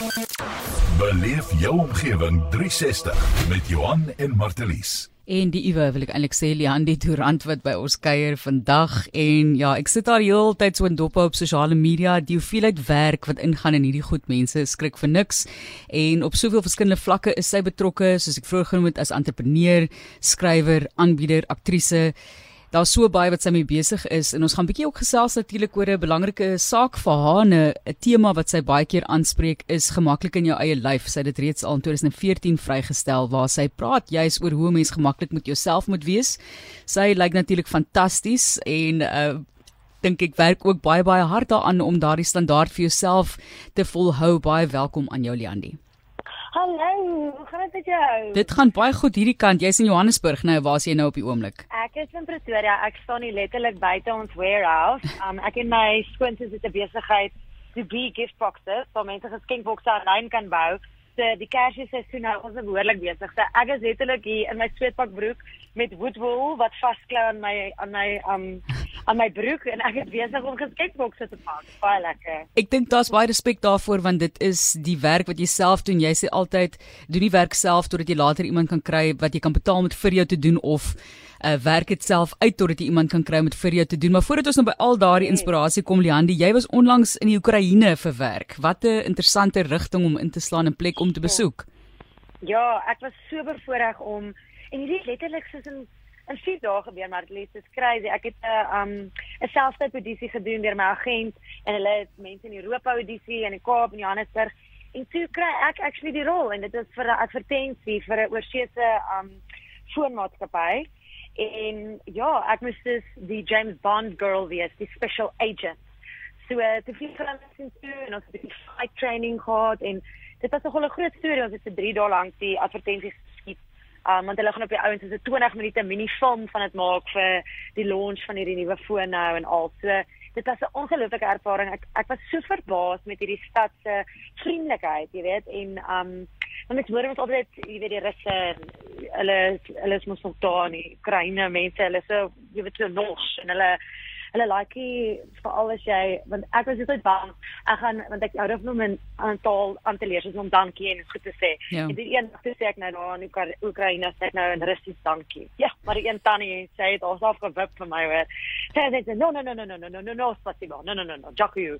Beleef jou omgewing 360 met Johan en Martelies. En die Iwe wil ek eintlik sê Lian die Durant wat by ons kuier vandag. En ja, ek sit daar heeltyd so in dop op sosiale media, die hoeveelheid werk wat ingaan in hierdie goed mense skrik vir niks. En op soveel verskillende vlakke is sy betrokke, soos ek vroeër genoem het as entrepreneur, skrywer, aanbieder, aktrise daar's so baie wat sy mee besig is en ons gaan bietjie ook gesels natuurlik oor 'n belangrike saak vir haar 'n tema wat sy baie keer aanspreek is gemaklik in jou eie lyf. Sy het dit reeds al in 2014 vrygestel waar sy praat juis oor hoe mens gemaklik met jouself moet wees. Sy lyk natuurlik fantasties en uh dink ek werk ook baie baie hard daaraan om daardie standaard vir jouself te volhou. Baie welkom aan jou Liandi. Hallo, hoe gaan dit met jou? Dit gaan baie goed hierdie kant. Jy's in Johannesburg nou. Waar's jy nou op die oomblik? Ek is in Pretoria. Ek staan hier letterlik buite ons warehouse. Um ek en my skoonsies het 'n besigheid to be gift boxes, waar mense geskenkbokse aanlyn kan bou. So die Kersseisoen nou ons is behoorlik besig. So ek is letterlik hier in my sweetpakbroek met woodwool wat vasklou aan my aan my um aan my broek en ek is besig om geskenkbokse te maak. Baie lekker. Ek dink daar's baie respek daarvoor want dit is die werk wat jy self doen. Jy sê altyd doen die werk self totdat jy later iemand kan kry wat jy kan betaal met vir jou te doen of uh, werk dit self uit totdat jy iemand kan kry om dit vir jou te doen. Maar voordat ons nou by al daardie inspirasie kom, Liandi, jy was onlangs in die Oekraïne vir werk. Wat 'n interessante rigting om in te slaan en plek om te besoek. Ja, ek was so bevoorreg om en hierdie letterlik soos in in 4 dae gebeur, maar dit is crazy. Ek het 'n uh, um 'n selfstyd audisie gedoen deur my agent en hulle het mense in Europa audisie in die Kaap en Johannesburg en toe kry ek actually die rol en dit is vir 'n advertensie vir 'n oorsese um foonmaatskappy. En ja, ek moes dus die James Bond girl wees, die special agent. So uh, te veel van ons toe en ons het die fight training gehad en dit was nogal 'n groot storie. Ons het vir 3 dae lank die advertensies. Um want hulle gaan op die ouens so 20 minute mini film van dit maak vir die launch van hierdie nuwe foon nou en al. So dit was 'n ongelooflike ervaring. Ek ek was so verbaas met hierdie stad se vriendelikheid, jy weet, en um want ek hoor ons altyd, jy weet die russe hulle hulle is mos nog daar in Oekraïne mense, hulle so jy weet so nos en hulle hulle like veral as jy want ek was net bang ek gaan want ek hou daarvan om 'n taal aan te leer soos om dankie en goed te sê. Ja. En die een dag toe sê ek nou daar in Oekra Oekraïne sê ek nou in Russies dankie. Ja, maar die een tannie sê dit ons afgewip vir my hoor. Sy sê no no no no no no no no no spasibo. No no no no. Dankie.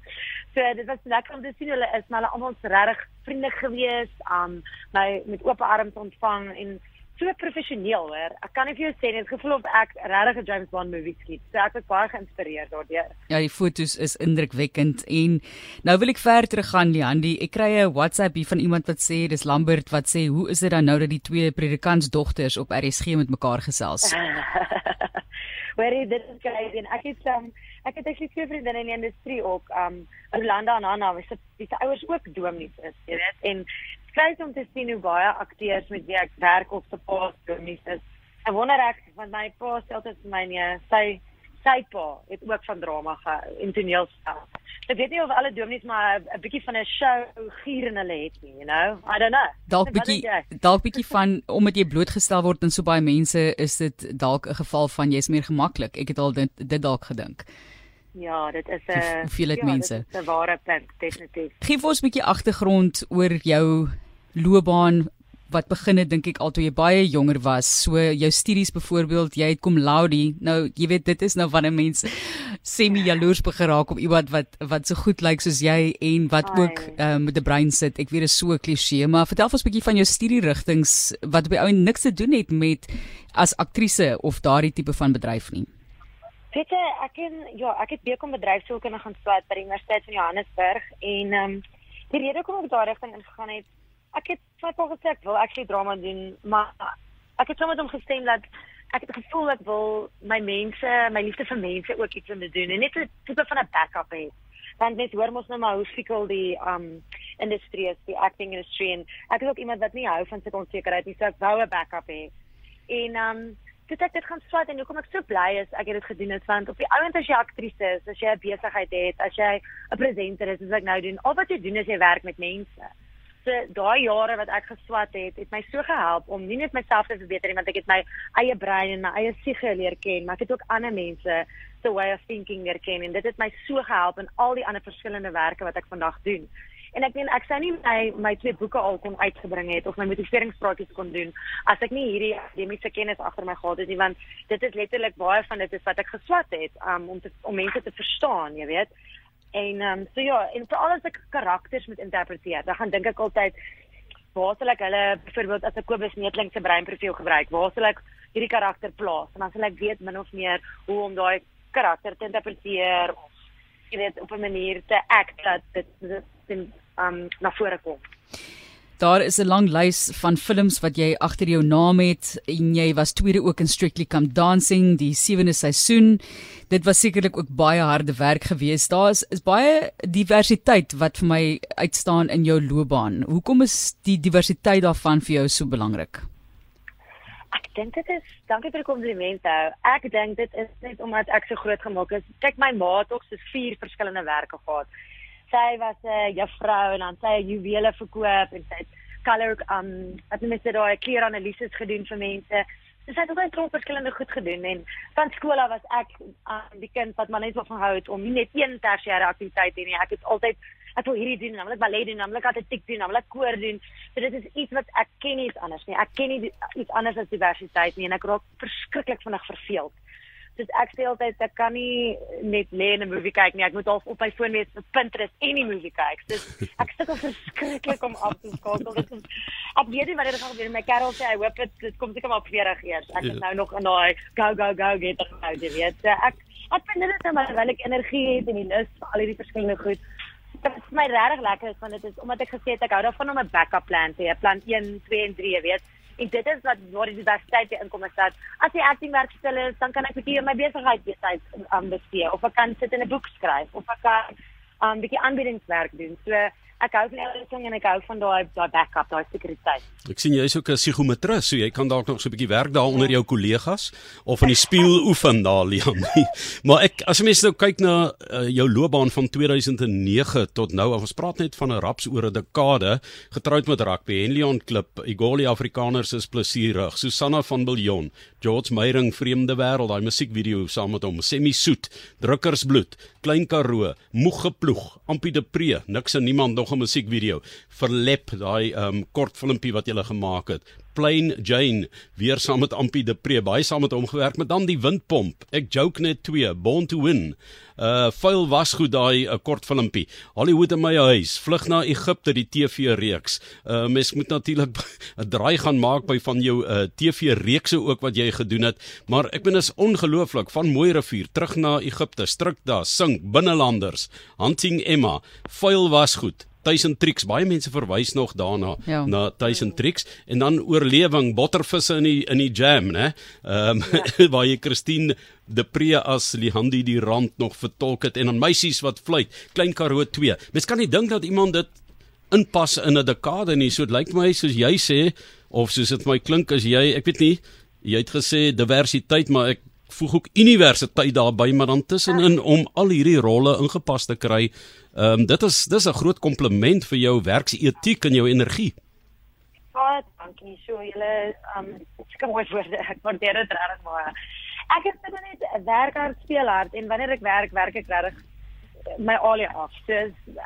So dit was lekker om te sien hulle is maar hulle almal regtig vriendelik geweest, um my met oop arms ontvang en so professioneel hoor. Ek kan nie vir jou sê net gevoel of ek regtig 'n James Bond movie skiet. So ek was baie geïnspireerd daardeur. Ja, die fotos is indrukwekkend en nou wil ek ver teruggaan Liandi. Ek kry 'n WhatsApp hier van iemand wat sê dis Lambert wat sê hoe is dit dan nou dat die twee predikantsdogters op RSG met mekaar gesels? Hoorie, dit is crazy en ek het um, ek het actually twee vriendinne in die industrie ook, um Rolanda en Anna, wie se wie se ouers ook dominees is, jy weet. En skryf om te sien hoe baie akteurs met wie ek werk op se pa dominees is. Ek wonder ek want my pa sê altyd vir my nee, sy sy pa het ook van drama gehou en toneelspel. Ek weet nie of alle dominees maar 'n bietjie van 'n show gier in hulle het nie, you know. I don't know. Dalk bietjie dalk bietjie van omdat jy blootgestel word aan so baie mense, is dit dalk 'n geval van jy's meer gemaklik. Ek het al dit dit dalk gedink. Ja, dit is 'n hoeveelheid ja, mense. Dit is 'n ware punt, definitief. Gee vir ons 'n bietjie agtergrond oor jou loopbaan wat begin het dink ek al toe jy baie jonger was. So jou studies byvoorbeeld, jy het kom Laudi. Nou, jy weet dit is nou wanneer mense semi jaloers begin raak op iemand wat wat so goed lyk soos jy en wat Ai. ook um, met 'n brein sit. Ek weet dit is so 'n kliseë, maar vertel ons 'n bietjie van jou studierigtings wat by ou niks te doen het met as aktrise of daardie tipe van bedryf nie. Weet jy, ek en ja, ek het bekom bedryfskunde gaan swat by die Universiteit van Johannesburg en ehm um, die rede hoekom ek daai rigting ingegaan het, ek het vir my gesê ek wil actually drama doen, maar ek het sommer hom gestem dat ek het gevoel ek wil my mense, my liefde vir mense ook iets om te doen en net 'n tipe van 'n backup hê. Want net hoor mos nou maar hoe fikkel die um industrie is, die acting industry en ek is ook iemand wat nie hou van sulke onsekerheid nie, so ek wou 'n backup hê. En um het ek dit gaan swat en hoekom ek so bly is ek het dit gedoen het want op die ouend as jy aktrise is, as jy 'n besigheid het, as jy 'n presenter is, soos ek nou doen, al wat jy doen is jy werk met mense. So daai jare wat ek geswat het, het my so gehelp om nie net myself te verbeter nie, want ek het my eie brein en my eie siege leer ken, maar ek het ook ander mense se way of thinking leer ken en dit het my so gehelp in al die ander verskillende werke wat ek vandag doen. En ek meen ek sou nie my my twee boeke al kon uitgebring het of my motiveringspraatjies kon doen as ek nie hierdie akademiese kennis agter my gehad het nie want dit is letterlik baie van dit is wat ek geswat het um, om te, om mense te verstaan, jy weet. En ehm um, so ja, en veral as ek karakters moet interpreteer, dan gaan dink ek altyd waar sal ek hulle byvoorbeeld as ek Kobus Netling se breinprofiel gebruik, waar sal ek hierdie karakter plaas? En dan sal ek weet min of meer hoe om daai karakter te interpreteer of jy weet op 'n manier te act dat dit dit um na vore kom. Daar is 'n lang lys van films wat jy agter jou naam het en jy was tweede ook in Strictly Come Dancing die 7de seisoen. Dit was sekerlik ook baie harde werk geweest. Daar is, is baie diversiteit wat vir my uitstaan in jou loopbaan. Hoekom is die diversiteit daarvan vir jou so belangrik? Ek dink dit is dankie vir die kompliment hou. Ek dink dit is net omdat ek so groot gemaak is. Kyk my ma het ook so vier verskillende werke gehad. Sy was 'n juffrou en dan sy het juwele verkoop en sy het color um wat mense dit daai kleeranalises gedoen vir mense. So sy het ook 'n klomp verskillende goed gedoen en van skool af was ek um, die kind wat maar net van hou het om nie net een tersiêre aktiwiteit te hê nie. Ek het altyd ek wil hierdie doen, ek ballet doen, ek atletiek doen, ek koor doen. So dit is iets wat ek ken nie iets anders nie. Ek ken nie iets anders as diversiteit nie en ek raak verskriklik vinnig verveeld. Dus ek sê altyd ek kan nie net lê en 'n movie kyk nie. Ek moet al op my foon wees vir Pinterest en die movie kyk. Dus ek sukkel verskriklik om af te skakel. Dit is ek weet nie wat dit gaan gebeur met my kerel sê hy hoop dit dit kom seker maar op 40 eers. Ek is ja. nou nog in daai go go go get out, jy weet. Ek ek vind dit net maar wel ek energie het en die lus vir al hierdie verskillende goed dit is my regtig lekker is want dit is omdat ek gesê het ek hou daarvan om 'n backup plan te hê, plan 1, 2 en 3, weet. En dit is wat waar die diversiteit inkom is dat as die acting werk stil is, dan kan ek bietjie my besigheid besit aan um, bestee of ek kan sit in 'n boek skryf of ek kan 'n um, bietjie aanbiedingswerk doen. So ek hou van everything en ek hou van daai daai backup, daai sekuriteit. Ek sien jy's ook 'n psigometris, so jy kan dalk nog so 'n bietjie werk daar onder jou kollegas of in die spieël oefen daar Leon. maar ek as mens nou kyk na uh, jou loopbaan van 2009 tot nou, ons praat net van 'n raps oor 'n dekade, getroud met rugby en Leon Klip, Igoli Afrikaners is plesierig, Susanna van Biljon, George Meyring Vreemde Wêreld, daai musiekvideo saam met hom, Semi Soet, Drukkersbloed, Klein Karoo, Moeg geploeg, Ampie de Pre, niks en niemand nog 'n musiekvideo. Verlep daai um kort filmpie wat jy gele gemaak het. Plain Jane weer saam met Ampie de Pre, baie saam met hom gewerk, met dan die windpomp. Ek joke net twee, Born to Win. Uh vuil was goed daai 'n uh, kort filmpie. Hollywood in my huis, vlug na Egipte die TV reeks. Uh mens moet natuurlik 'n draai gaan maak by van jou uh TV reekse ook wat jy gedoen het, maar ek ben is ongelooflik van Mooi rivier terug na Egipte, stryk daar, sink binnelanders, Hunting Emma, vuil was goed. Tuisen Tricks. Baie mense verwys nog daarna ja. na Tuisen Tricks. En dan oorlewing bottervisse in die in die jam né? Ehm um, ja. waar jy Christine de Pre as Lihandi die rand nog vertolk het en dan meisies wat fluit. Klein Karoo 2 mens kan nie dink dat iemand dit inpas in 'n dekade nie. So dit lyk my soos jy sê of soos dit my klink as jy ek weet nie jy het gesê diversiteit maar ek voeg ook universiteit daarbey maar dan tussenin ja. om al hierdie rolle ingepas te kry Ehm um, dit is dis 'n groot kompliment vir jou werksetiek en jou energie. Baie dankie. So julle ehm um, ek mooi woorde. Ek waardeer dit regtig baie. Ek het net 'n werker speel hard en wanneer ek werk, werk ek regtig my alie af. So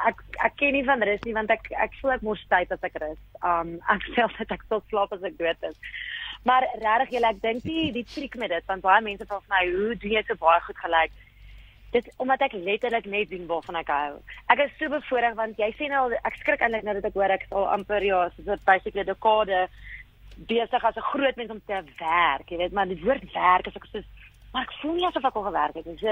ek ek ken nie van rus nie want ek ek voel ek mors tyd as ek rus. Um ek sê dat ek sou slaap as ek dood is. Maar regtig julle ek dink die die triek met dit want baie mense vra vir my hoe doen jy so baie goed gelyk? dit omdat ek letterlik net doen waarvan ek hou. Ek is so bevoorreg want jy sê nou ek skrik eintlik nou dat ek hoor ek is al amper ja, soos 'n basically dekade besig as 'n groot mens om te werk, jy weet, maar die woord werk is ek soos maar ek voel nie asof ek al gewerk het nie. So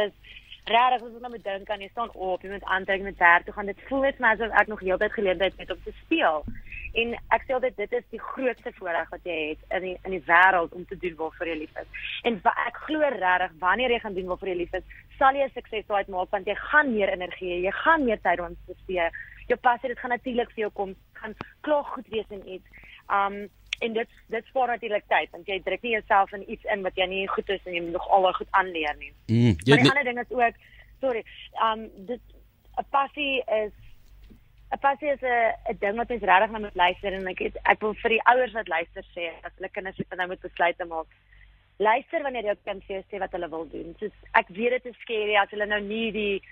regtig as ek nou moet dink aan jy staan op, jy moet aantrek met werk toe gaan. Dit voel net maar asof ek nog heeltyd geleentheid het om te speel. En ek sê altyd dit is die grootste voordeel wat jy het in die, in die wêreld om te doen waarvoor jy lief is. En ek glo regtig wanneer jy gaan doen waarvoor jy lief is, sal jy sukses uitmaak want jy gaan meer energie hê, jy gaan meer tyd aan spandeer. Jou passie dit gaan natuurlik vir jou kom, gaan klaar goed wees in iets. Um en dit dit spaar natuurlik tyd want jy druk nie jouself in iets in wat jy nie goed is en jy moet nog al daai goed aanleer nie. Mm, jy maar die ander ding is ook sorry, um dit 'n passie is 'n passie is 'n 'n ding wat mens regtig moet luister en ek het, ek wil vir die ouers wat luister sê as hulle kinders het nou moet besluit te maak. Luister wanneer jou kind vir jou sê wat hulle wil doen. Soos ek weet dit is skerry as hulle nou nie die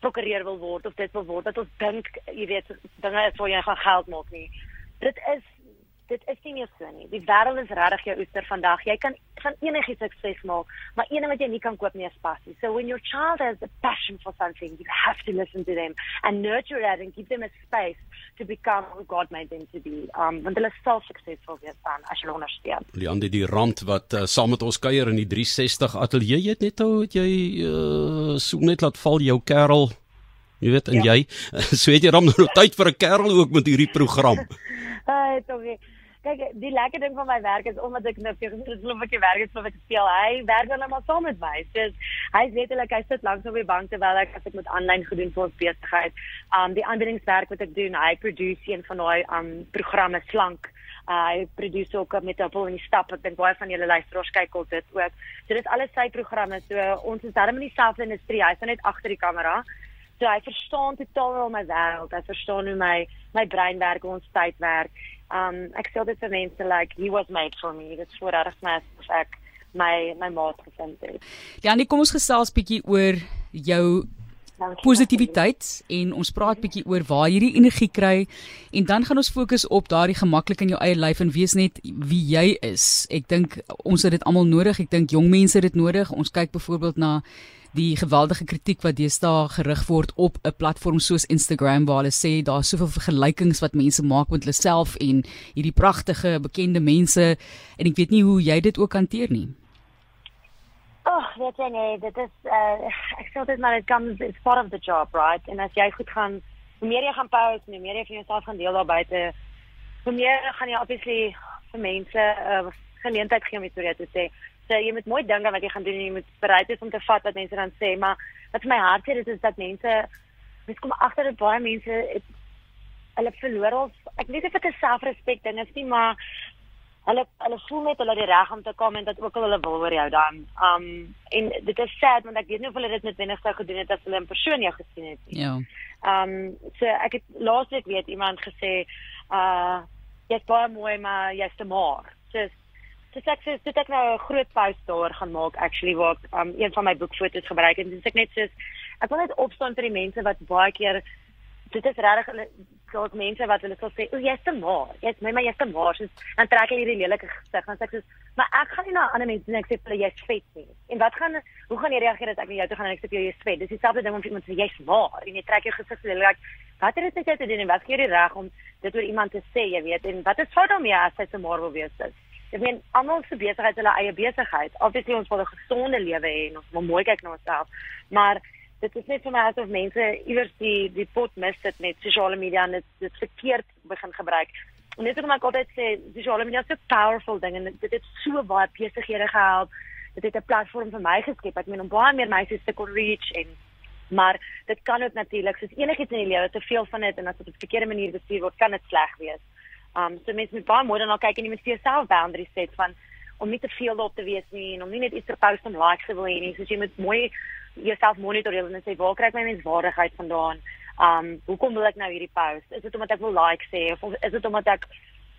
prokureur wil word of dit wil word dat ons dink jy weet dinge is waar jy gaan geld maak nie. Dit is dit is nie meer so nie. Die wêreld is regtig jou oester vandag. Jy kan van enigiets sukses maak, maar een ding wat jy nie kan koop nie is passie. So when your child has a passion for something, you have to listen to them and nurture that and give them a space to become who God made them to be. Um want hulle sal suksesvol wees dan as jy ondersteun. Leandi die rand wat uh, saam met ons kuier in die 360 ateljee jy het net ou het jy uh, so net laat val jou kerel Jy weet en ja. jy so het jy dan nou tyd vir 'n kerel ook met hierdie program. Ai, tog. Kyk, die lekker ding van my werk is omdat ek nou vir gesê glo ek werk het so wat ek speel. Hy werk dan maar saam met my. So hy is letterlik hy sit langs op die bank terwyl ek as ek met aanlyn gedoen vir besigheid. Um die aanbiedingswerk wat ek doen, hy produseer een van daai um programme slank. Uh, hy produseer ook met Apple in die stap. Ek dink baie van julle luisteraars kyk al dit ook. So dit is alles sy programme. So ons is darem in dieselfde industrie. Hy's net agter die kamera. So hy verstaan totaal al my wêreld. Hy verstaan hoe my my brein werk, ons tyd werk. Um ek sê dit vir mense like he was made for me. Dit is voordat ek ek my my maat gevind het. Janie, kom ons gesels bietjie oor jou positiwiteit en ons praat bietjie oor waar hierdie energie kry en dan gaan ons fokus op daardie gemaklik in jou eie lyf en wees net wie jy is. Ek dink ons het dit almal nodig. Ek dink jong mense het dit nodig. Ons kyk byvoorbeeld na die geweldige kritiek wat deesdae gerig word op 'n platform soos Instagram waar hulle sê daar is soveel vergelykings wat mense maak met hulle self en hierdie pragtige bekende mense en ek weet nie hoe jy dit ook hanteer nie. Weet jy nee, dit is uh, ek sê dit maar it comes it's part of the job, right? En as jy goed gaan, hoe meer jy gaan post, hoe meer jy van jouself gaan deel daar buite, hoe meer gaan jy obviously vir mense 'n uh, geleentheid gee om iets te sê. So jy moet mooi dink aan wat jy gaan doen en jy moet bereid wees om te vat wat mense dan sê, maar wat vir my hart sê dit is dat mense mens kom agter dat baie mense het, hulle verloor al ek weet nie of dit 'n selfrespek ding is nie, maar hulle hulle voel net hulle het die reg om te kom en dat ook al hulle wil oor jou dan. Um en dit is sad want ek weet nie of hulle dit noodwendig sou gedoen het as hulle in persoon jou gesien het nie. Ja. Um so ek het laasweek weet iemand gesê uh jy's baie mooi maar jy's te maar. So So ek sê dit ek nou 'n groot post daar gaan maak actually waar ek um, een van my boekfoto's gebruik en dis ek net soos ek wil net opstaan vir die mense wat baie keer dit is regtig hulle daar's mense wat hulle sal sê o jy's te maar. Jy's my maar jy's te maar. Soos dan trek hulle hierdie lelike gesig dan sê ek soos maar ek gaan nie na ander mense net sê hulle jy's vet nie. En wat gaan hoe gaan jy reageer as ek na jou toe gaan en ek sê jy's vet. Dis dieselfde ding om vir iemand te sê jy's maar. En jy trek jou gesig so lelik wat het dit met jou te doen en wat gee jy die reg om dit oor iemand te sê jy weet? En wat is fout daarmee as jy te maar wil wees dis Ek meen almal se besigheid hulle eie besigheid. Obviously ons wil 'n gesonde lewe hê en ons wil mooi kyk na onsself. Maar dit is net vir my asof mense iewers die die pot mis dit met sosiale media en dit dit verkeerd begin gebruik. En net hoekom ek altyd sê sosiale media is so powerful ding en dit het so baie besighede gehelp. Dit het 'n platform vir my geskep. Ek meen om baie meer meisies te kon reach en maar dit kan ook natuurlik soos enigiets in die lewe te veel van dit en as dit op 'n verkeerde manier bestuur word, kan dit sleg wees. Um so mense moet baie mooi daarna kyk en jy moet vir jouself boundaries set van om nie te veel op te wees nie en om nie net iets te post om likes te wil hê nie. So jy moet mooi jouself monitor en sê waar kry ek my menswaardigheid vandaan? Um hoekom wil ek nou hierdie post? Is dit omdat ek wil likes hê of is dit omdat ek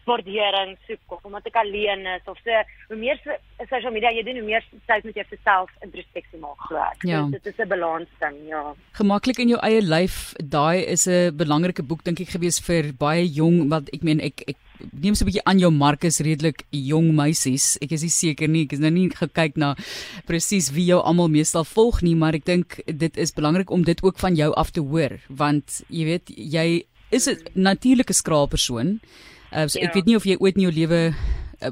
waardering soek of omdat ek alleen is of so hoe meer social media jy doen hoe meer tyd met jouself introspeksie maak glo ek. Ja. So, dit is 'n balans ding, ja. Gemaklik in jou eie lyf, daai is 'n belangrike boek dink ek gewees vir baie jong wat ek meen ek ek neem so 'n bietjie aan jou Markus redelik jong meisies. Ek is nie seker nie, ek is nou nie gekyk na presies wie jou almal meestal volg nie, maar ek dink dit is belangrik om dit ook van jou af te hoor want jy weet jy is 'n natuurlike skraal persoon. Uh, so ja. ek weet nie of jy ooit in jou lewe uh,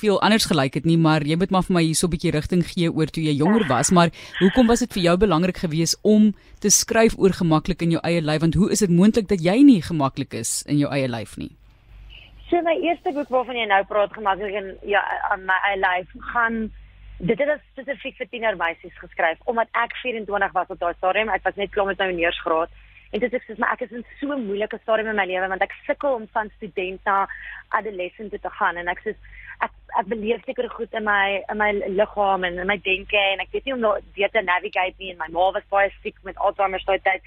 veel anders gelyk het nie, maar jy moet maar vir my hierso 'n bietjie rigting gee oor toe jy jonger was, maar hoekom was dit vir jou belangrik geweest om te skryf oor gemaklik in jou eie lyf want hoe is dit moontlik dat jy nie gemaklik is in jou eie lyf nie? So my eerste boek waarvan jy nou praat gemaklik in ja aan my eie lyf gaan dit het spesifiek vir tienermeisies geskryf omdat ek 24 was op daai stadium, ek was net klaar met my honeursgraad. En dit is maar ek is in so 'n moeilike stadium in my lewe want ek sukkel om van student na adolescent te gaan. En ek sê ek ek beleef seker goed in my in my liggaam en in my denke. En ek weet nie om nou dit te navigate nie en my ma was baie siek met Alzheimer se tyd.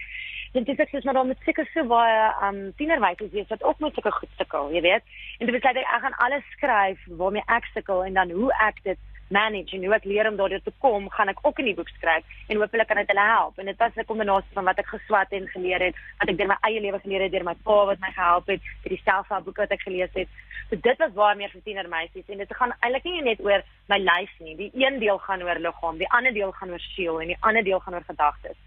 Dit is ek sê maar dan met seker so baie um tienerwyse wees wat ook met sulke goed sukkel, jy weet. En dit beteken ek gaan alles skryf waarmee ek sukkel en dan hoe ek dit manage en hoe ek leer om daardeur te kom, gaan ek ook in die boek skryf en hopelik kan dit hulle help. En dit was 'n kombinasie van wat ek geswat en geleer het, wat ek deur my eie lewe geleer het deur my pa wat my gehelp het, deur die selfhelpboeke wat ek gelees het. So dit was baie meer vir tienermeisies en dit gaan eintlik nie net oor my lyf nie. Die een deel gaan oor liggaam, die ander deel gaan oor siel en die ander deel gaan oor gedagtes.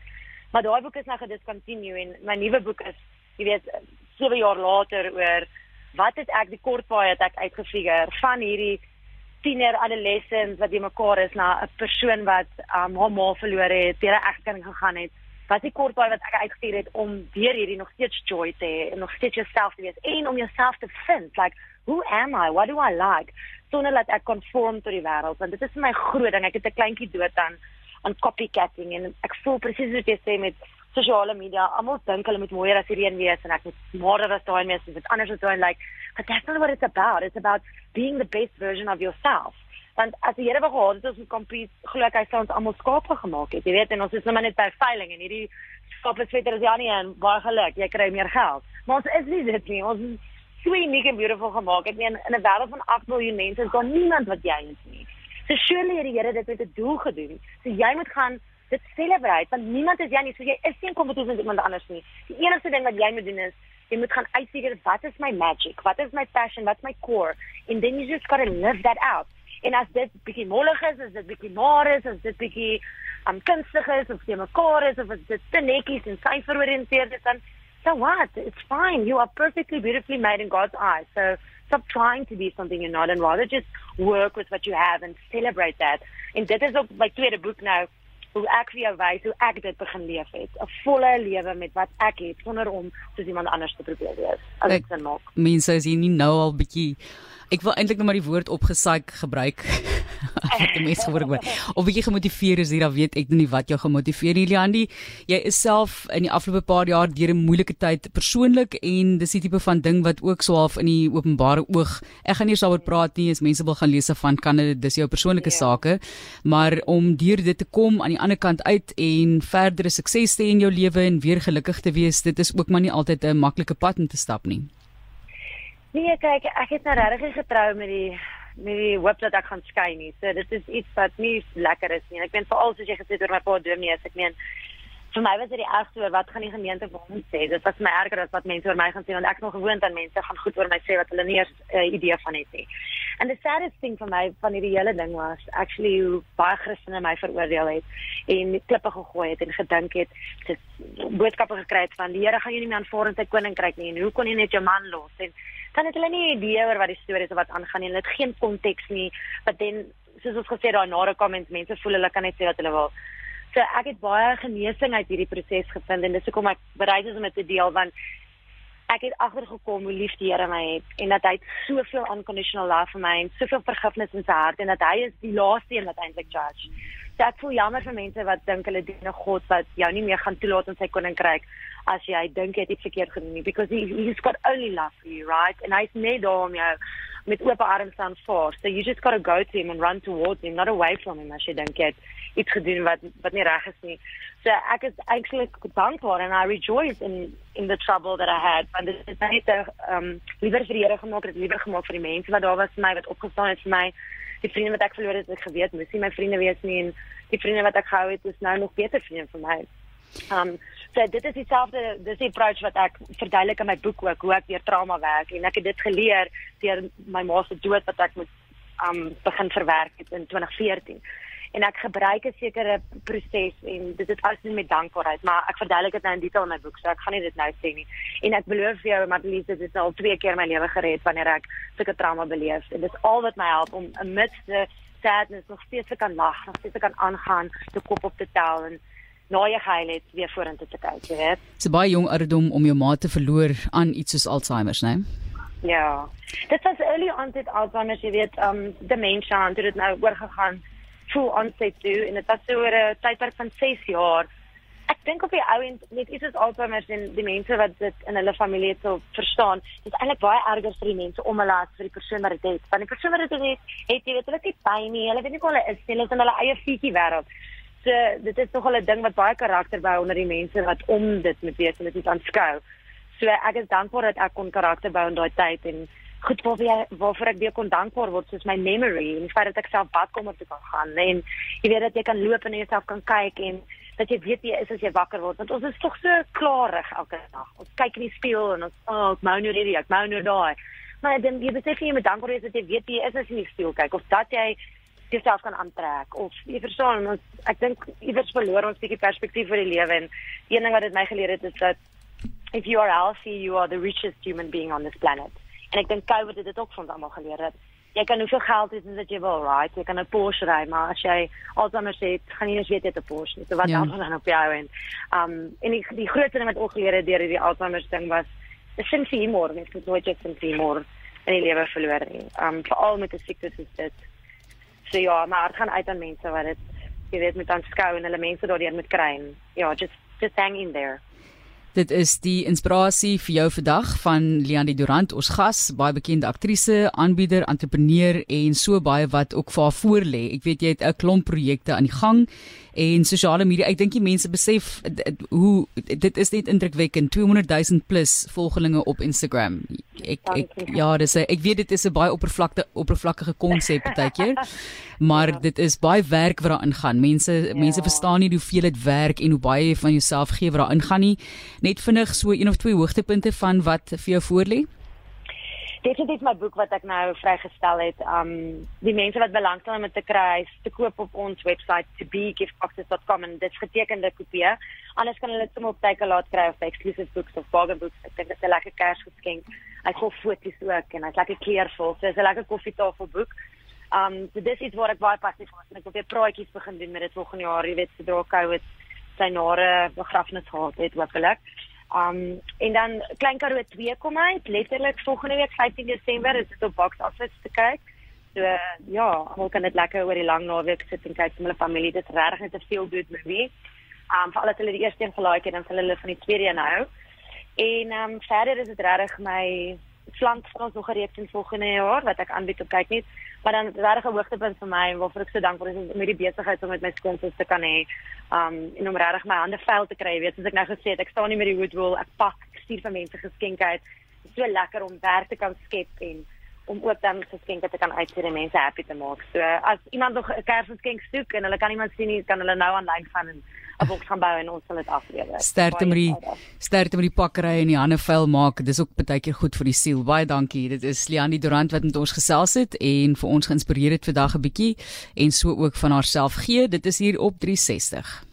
Maar daai boek is nou gediscontinue en my nuwe boek is, jy weet, 7 jaar later oor wat het ek die kort paai het ek uitgefigure van hierdie tiener adolescent wat jy mekaar is na 'n persoon wat um, haar ma verloor het, deur 'n egskeiding gegaan het. Wat die kort paai wat ek uitgestuur het om weer hierdie nog steeds joy te hê en nog steeds jouself te wees en om jouself te vind. Like, who am I? What do I like? Sonder dat ek conform tot die wêreld want dit is vir my groot ding. Ek het 'n kleintjie dood aan aan copycatting en ek voel presies wat jy sê met sosiale media. Almal dink hulle moet mooier as hierdie een wees en ek moet smarter as daai mens, dit anders as daai like. But that's not what it's about. It's about being the best version of yourself. Want as die Here gehad het ons moet compete, glo ek hy sou ons almal skape gemaak het, jy weet, en ons is nou maar net by veiling en hierdie skape sweter is ja nie en baie geluk, jy kry meer geld. Maar ons is nie dit nie. Ons is so uniek en beautiful gemaak. Ek meen in 'n wêreld van 8 miljoen mense is daar niemand wat jy is nie. So surely het die Here dit met 'n doel gedoen. So jy moet gaan dit celebrate want niemand is jy nie, so jy is nie in kompetisie met iemand anders nie. Die enigste ding wat jy moet doen is jy moet gaan uitfigure wat is my magic? Wat is my passion? Wat's my core? And then you just got to live that out. En as dit bietjie mollig is, as dit bietjie maar is, as dit bietjie um kunstig is of jy mekaar is of dit te netjies en syfer oriënteerd is dan so what? It's fine. You are perfectly beautifully made in God's eyes. So stop trying to be something you're not and rather just work with what you have and celebrate that. En dit is ook my tweede boek nou hoe ek vir jou wys hoe ek dit begin leef het. 'n Volle lewe met wat ek het sonder om soos iemand anders te probeer wees. As dit sin maak. Mense is hier nie nou al bietjie Ek wil eintlik net maar die woord opgesaik gebruik. Wat die mense gehoor word. Of bietjie gemotiveer is hier, dan weet ek nie wat jou gemotiveer nie, Liandi. Jy is self in die afgelope paar jaar deur 'n moeilike tyd persoonlik en dis die tipe van ding wat ook so half in die openbare oog. Ek gaan nie eers daaroor praat nie, as mense wil gaan lees van kan dit dis jou persoonlike ja. sake, maar om deur dit te kom aan die ander kant uit en verdere sukses te hê in jou lewe en weer gelukkig te wees, dit is ook maar nie altyd 'n maklike pad om te stap nie. Nee, kyk, ek het nou regtig getrou met die met die hoop dat ek gaan skei nie. So dit is iets wat nie lekker is nie. Ek meen veral soos jy gesê het oor my pa dominee, ek meen vir my was dit die ergste oor wat gaan die gemeente vir ons sê. Dit was my erger as wat mense oor my gaan sê want ek is nog gewoond aan mense gaan goed oor my sê wat hulle nie 'n uh, idee van het nie. And the saddest thing vir my van hierdie hele ding was actually hoe baie Christene my veroordeel het en klippe gegooi het en gedink het dit boodskappe gekry het van die Here gaan jou nie meer aanvaar in sy koninkryk nie en hoe kon jy net jou man los en dan het hulle nie idee oor wat die storie is of wat aangaan nie. Hulle het geen konteks nie. But then soos ons gesê daai nare comments mense voel hulle kan net sê wat hulle wil. So ek het baie genesing uit hierdie proses gevind en dis hoekom ek bereid is om dit te deel want ek het agtergekom hoe lief die Here my het en dat hy soveel unconditional love vir my en soveel vergifnis in sy hart en dat hy is die laaste een wat eintlik judge. So ek voel jammer vir mense wat dink hulle dien 'n God wat jou nie meer gaan toelaat in sy koninkryk as jy dink jy het iets verkeerd gedoen nie because he he's got only love for you right? And hy's net daar om jou met oop arms aan voor so you just got to go to him and run towards him not away from him as jy dink jy het iets gedoen wat wat nie reg is nie. So ek is eintlik dankbaar and I rejoice in in the trouble that I had want dit het net um liewer vir die Here gemaak het liewer gemaak vir die mense wat daar was vir my wat opgestaan het vir my. Die vriende wat ek verloor het ek geweet moes nie my vriende wees nie en die vriende wat ek gehou het is nou nog beter vriende vir my. Um so dit is dieselfde dis die approach wat ek verduidelik in my boek ook hoe ek deur trauma werk. En ek het dit geleer deur my ma se dood wat ek moet um begin verwerk het in 2014 en ek gebruik 'n sekere proses en dit het alles met dankbaarheid maar ek verduidelik dit nou in detail in my boek so ek gaan nie dit nou sê nie. En ek beloofs vir jou Madeline dit het al twee keer my lewe gered wanneer ek sulke trauma beleef. En dit is al wat my help om amidst the sadness nog steeds te kan lag nog steeds te kan aangaan te kop op te tel en na jy gehuil het weer vorentoe te kyk, jy weet. Dit is baie jong ouderdom om jou ma te verloor aan iets soos Alzheimer, né? Ja. Dit was early onset Alzheimer, jy weet, um dementia en dit het nou oorgegaan full onset toe en dit was so oor 'n tydperk van 6 jaar. Ek dink op die ou end net iets soos Alzheimer en die mense wat dit in hulle familie sou verstaan, dis eintlik baie erger vir die mense om hulle as vir die persoon wat dit het. Want die persoon wat dit het, het jy weet hulle het nie pyn nie, hulle weet nie hoe hulle is nie, hulle is in hulle eie fietjie wêreld. So dit is nogal 'n ding wat baie karakter bou onder die mense wat om dit met wees en dit aanskou. So ek is dankbaar dat ek kon karakter bou in daai tyd en goed waarvoor jy waarvoor ek weer kon dankbaar word soos my memory en die feit dat ek self badkamer toe kan gaan en jy weet dat jy kan loop en jouself kan kyk en dat jy weet jy is as jy wakker word want ons is tog so klaarig elke dag. Ons kyk in die spieël en ons oh, ek mou nou hierdie, ek mou nou daai. Maar dan jy besef jy moet dankbaar wees dat jy weet jy is as jy in die spieël kyk of dat jy jouself kan aantrek of jy verstaan ons ek dink iewers verloor ons bietjie perspektief vir die lewe en een ding wat dit my geleer het is dat if you are healthy you are the richest human being on this planet. En ek dink COVID het dit ook vir ons almal geleer dat jy kan hoeveel geld hê as jy wil right? Jy kan 'n Porsche ry maar as jy Alzheimer het gaan jy nie weet jy het 'n Porsche nie. So wat ja. dan op jou en um en die, die grootste ding wat ook geleer het deur hierdie Alzheimer ding was 'n sin vir humor mens moet nooit net sin vir humor in die lewe verloor nie. Um veral met 'n siekte soos dit So ja, maar dit gaan uit aan mense wat dit jy weet met aanskou en hulle mense daardeur moet kry. Ja, just just hang in there. Dit is die inspirasie vir jou vandag van Leandie Durant, ons gas, baie bekende aktrise, aanbieder, entrepreneur en so baie wat ook vir haar voorlê. Ek weet jy het 'n klomp projekte aan die gang en sosiale media. Ek dink die mense besef hoe dit is net indrukwekkend 200 000 plus volgelinge op Instagram. Ek ek ja, dis 'n ek weet dit is 'n baie oppervlakte oppervlakkige konsep partykeer, maar ja. dit is baie werk wat daarin gaan. Mense ja. mense verstaan nie hoeveel dit werk en hoe baie jy van jouself gee wat daarin gaan nie. Net vinnig so een of twee hoogtepunte van wat vir jou voorlê definitief my boek wat ek nou vrygestel het. Um die mense wat belangstel om dit te kry, te koop op ons webwerf tobegiftboxes.com en dit's getekende kopie. Anders kan hulle dit sommer op teken laat kry of exclusive books of bargain books. Ek dink dit is 'n lekker kersgeskenk. Hy koop foto's ook en hy's lekker kleurvol. So dis 'n lekker koffietafelboek. Um so dis iets wat ek baie passief is. Ek wil weer praatjies begin doen met dit volgende jaar, jy weet, sodra COVID sy nare begrafnis gehad het, hopelik. Um en dan Klein Karoo 2 kom uit letterlik volgende week 15 Desember is dit op box office te kyk. So ja, almal kan dit lekker oor die lang naweek sit en kyk met hulle familie. Dit is regtig net 'n feel good movie. Um vir al hulle die eerste een gelike en dan vir hulle van die tweede een hou. En um verder is dit regtig my flank van ons nog gereed in volgende jaar wat ek aanbied op kyk net maar dan regtig 'n hoogtepunt vir my en waarvoor ek so dankbaar is om met die besigheid om met my skoonsies te kan hê. Um en om regtig my hande vuil te kry weet soos ek nou gesê het ek staan nie met die woodroll ek pak ek stuur vir mense geskenke uit. So lekker om werk te kan skep en om ook dan geskenke te kan uitstuur en mense happy te maak. So as iemand nog 'n kersgeskenk soek en hulle kan iemand sien nie kan hulle nou aanlyn gaan en 'n boks gaan bou en ons sal dit aflewer. Sterkte met die sterkte met die pakkery en die hande vuil maak. Dis ook baie keer goed vir die siel. Baie dankie. Dit is Liani Durant wat met ons gesels het en vir ons geïnspireer het vandag 'n bietjie en so ook van haarself gee. Dit is hier op 360.